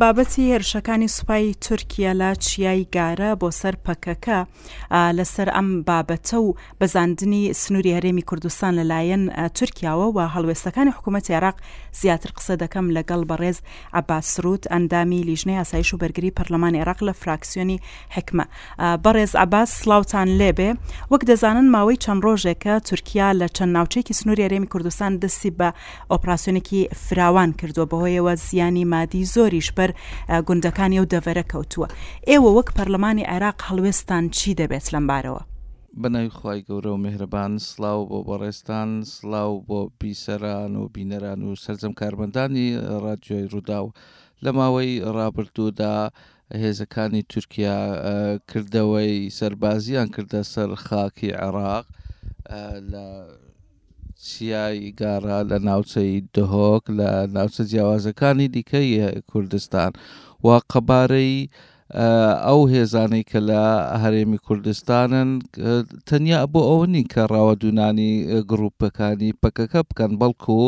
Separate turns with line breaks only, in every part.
بابەتی هێرشەکانی سوپای تورکیە لە چیای گارە بۆ سەر پەکەکە لەسەر ئەم بابەتە و بەزاندنی سنووری هەرێمی کوردستان لەلایەن تورکیاوە و هەڵوێستەکانی حکوومەتی عێراق زیاتر قسە دەکەم لەگەڵ بەڕێز عەباس سروود ئەندامی لیژنەی ئاسایش و بەرگری پەرلەمانی عێراق لە فراکسیۆنی حکمە بەڕێز عەباس سڵاوتان لێبێ وەک دەزانن ماوەی چەند ڕۆژێکە تورکیا لە چەند ناوچەیەکی سنووری هەرێمی کوردستان دەستی بە ئۆپراسیۆنێکی فراوان کردووە، بەهۆیەوە زیانی مادی زۆریش بەر گوندەکانی ئەو دەڤەرە کەوتووە، ئێوە وەک پەرلەمانی عێراق هەڵوێستتان چی دەبێت لەم بارەوە؟
بەناوی خوای گەورە و میهرەبان سڵاو بۆ بەڕێزتان سڵاو بۆ بیسەران و بینەران و سەرجەم کارمەندانی ڕادیۆی ڕووداو لە ماوەی ڕابردوودا هێزەکانی تورکیا کردەوەی سەربازیان کردە سەر خاکی عێراق لە چیای گارا لە ناوچەی دهۆک لە ناوچە جیاوازەکانی دیکەی کوردستان و قەبارەی ئەو هێزانەی کە لە هەرێمی کوردستانن تەنیا بۆ ئەوە نین کە ڕاوەدونانی گروپەکانی پەکەکە بکەن بەڵکو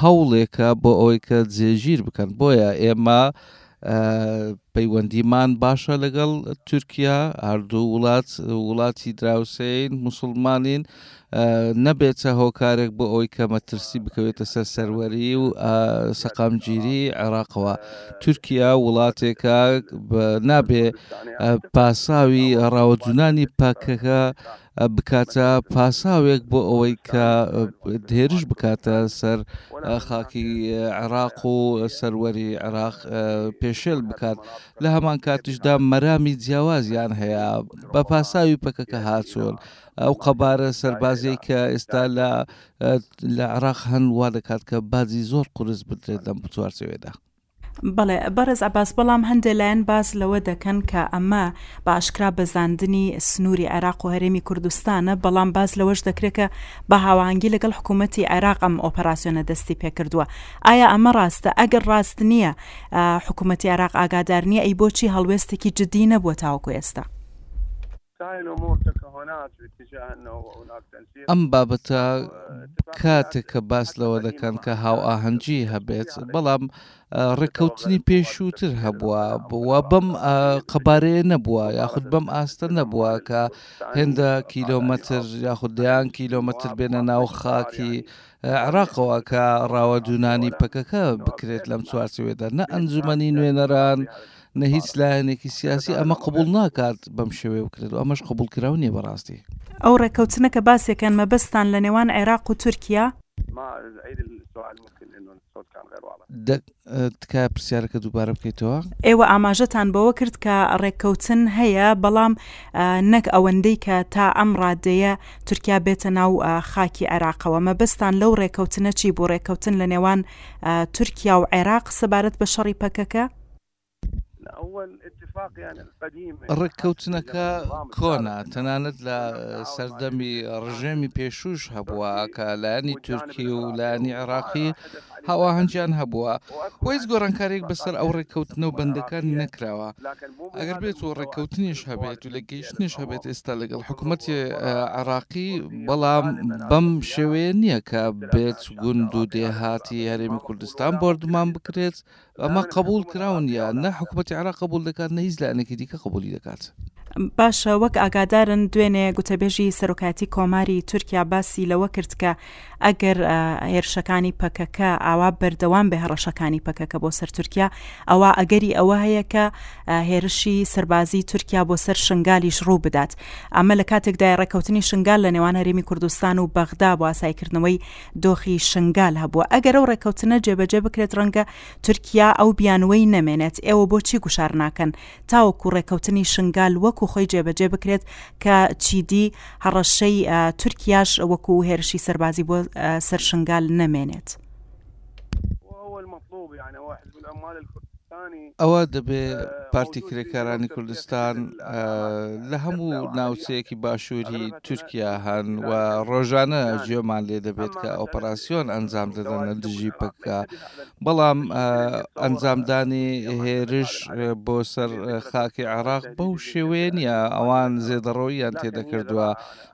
هەوڵێکە بۆ ئەوەی کە جێگیر بکەن بۆیە ئێمە پەیوەندیمان باشە لەگەڵ تورکیا، هەردوو وڵات وڵاتی دراوسێین، موسڵمانین، نەبێتە هۆکارێک بۆ ئەوەی کە مەترسی بکەوێتە سەر سەروەری و سەقامگیری عێراقەوە. تورکیا وڵاتێکە نابێ پاساوی ڕاوەدونانی پەکەکە بکاتە پاساوێک بۆ ئەوەی کە هێرش بکاتە سەر خاکی عێراق و سەروەری عێراق پێشێل بکات لە هەمان کاتیشدا مەرامی جیاوازیان هەیە بە پاساوی پەکەکە هاچۆن ئەو قەبارە سەربازی کە ئێستا لە لە عراق هەن وا دەکات کە بازی زۆر قرس بدرێت لەم بچوارچەوێدا
بەڵێ بەڕێز عەباس، بەڵام هەندێ لایەن باس لەوە دەکەن کە ئەمە بە ئاشکرا بەزاندنی سنووری عێراق و هەرێمی کوردستانە، بەڵام باس لەوەش دەکرێ کە بە هاوهانگی لەگەڵ حکوومەتی عێراق ئەم ئۆپەراسیۆنە دەستی پێ کردووە. ئایا ئەمە ڕاستە؟ ئەگەر ڕاست نییە، حکوومەتی عێراق ئاگادار نییە، ئەی بۆچی هەڵوێستێکی جددیی نەبووە تاوەکو ئێستا؟
ئەم بابەتە کاتێکە باس لەوە دەکەن کە هاوئاهەنگی هەبێت، بەڵام ڕێککەوتنی پێشووتر هەبووە بووە بەم قەبارەیە نەبووە یاخود بەم ئاستە نەبووە کە هێندە کیلۆمەتر یاخود دەیان کیلۆمەتر بێنە ناو خاکی عراقەوە کە ڕاوە دوونانی پەکەکە بکرێت لەم چوارچوێدا نە ئەنجومەنی نوێنەران نە هیچ لایەنێکی سیاسی ئەمە قبوڵ ناکات بەم شێوەیە بکرێت و ئەمەش قبوڵکراو نییە بەڕاستی.
ئەو ڕێککەوتنە کە باسیەکەن مەبەستتان لە نێوان عێراق و تورکیا؟
تکایە پرسیارەکە دووبارە بکەیتەوە.
ئێوە ئاماژەتان بەوە کرد کە ڕێککەوتن هەیە بەڵام نەک ئەوەندەی کە تا ئەم ڕادەیە تورکیا بێتە ناو خاکی عێراقەوە مەبەستان لەو ڕێککەوتنە چی بوو ڕێککەوتن لە نێوان تورکیا و عێراق سەبارەت بە شەڕی پەکەکە؟
ڕێککەوتنەکە کۆنە، تەنانەت لە سەردەمی ڕژێمی پێشووش هەبووە کە لایەنی تورکی و لایەنی عێراقی هاواهەنگیان هەبووە و هیچ گۆڕانکارێک بەسەر ئەو ڕێککەوتنە و بەندەکانی نەکراوە. ئەگەر بێت و ڕێککەوتنیش هەبێت و لێکگەیشتنیش هەبێت ئێستا لەگەڵ حکوومەتی عێراقی، بەڵام بەم شێوەیە نییە کە بێت گوند و دێهاتی هەرێمی کوردستان بۆردومان بکرێت، ئەمە قبول کراون یا نە حکوومەتی عراق قبول دەکات نە هیچ لایەنێکی دیکە قبولی دەکات.
باشە وەک ئاگادارن دوێنێ گوتەبێژی سەرۆکاتی کۆماری تورکیا باسی لەوە کرد کە ئەگەر هێرشەکانی پەکەکە ئاوا بەردەوام بە هەڕەشەکانی پەکەکە بۆ سەر تورکیا ئەوە ئەگەری ئەوە هەیە کە هێرشی سەربازی تورکیا بۆ سەر شنگالیش ڕوو بدات ئەمە لە کاتێکدای ڕێککەوتنی شنگال لە نێوان هەرێمی کوردستان و بەغدا بۆ ئاسایکردنەوەی دۆخی شنگال هەبووە، ئەگەر ئەو ڕێککەوتنە جێبەجێ بکرێت ڕەنگە تورکیا ئەو بیانووەی نەمێنێت، ئێوە بۆچی گوشار ناکەن تاوەکو ڕێککەوتنی شنگال وەکو خۆی جێبەجێ بکرێت کە چیدی هەڕەشەی تورکیاش وەکو هێرشی سەربازی بۆ سەر شنگال نەمێنێت؟
ئەوا دەبێ پارتی کرێکارانی کوردستان لە هەموو ناوچەیەکی باشووری تورکیا هەن و ڕۆژانە گوێمان لێ دەبێت کە ئۆپەراسسیۆن ئەنجام دەدەن لە دژی پکە بەڵام ئەنجامدانی هێرش بۆ سەر خاکی عێراق بەو شێوەیە نیە ئەوان زێدەڕۆیان تێدەکردووە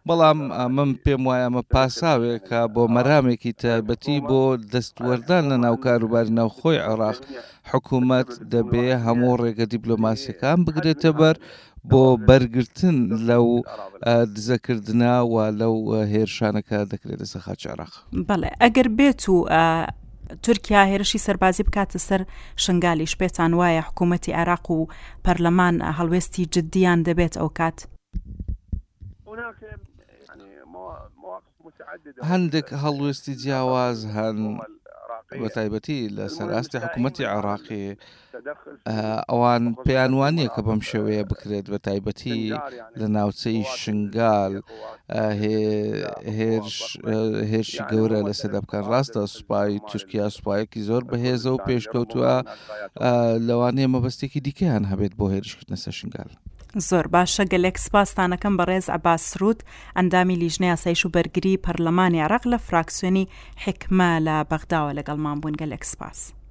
بەڵام من پێم وایە ئەمە پاساوێکە بۆ مەرامێکی تایبەتی بۆ دەستوەردان لە ناو کاروباری ناوخۆی عێراق حکوومەت دەبێ هەموو ڕێگە دیبلۆماسیەکان بگرێتە بەر بۆ بەرگرتن لەو دزەکردە و لەو هێرشانەکە دەکرێت لەسە خاچ عێراق
بەڵێ ئەگەر بێت و تورکیا هێرشی سەربازی بکاتە سەر شنگالیش پێتان وایە حکوومەتتی عێراق و پەرلەمان هەڵوێستی جددیان دەبێت ئەو کات.
هەندێک هەڵوێستی جیاواز هەن بە تایبەتی لەسەر ئاستی حکوومەتی عێراقی ئەوان پێیان وانە کە بەم شێوەیە بکرێت بە تایبەتی لە ناوچەی شنگال هێرشی گەورە لەسەر دەبکەن ڕاستە سوپای تورکیا سوپایەکی زۆر بەهێزە و پێشکەوتووە لەوانەیە مەبەستێکی دیکەیان هەبێت بۆ هێرشکردنەسە شنگال.
زۆر باشە گەلێک سپاستانەکەم بەڕێز عەباس سرود ئەندامی لیژنەی ئاسایش و بەرگری پەرلەمانی عێراق لە فراکسیۆنی حیکمە لە بەغداوە لەگەڵمان بوون گەلێک سپاس.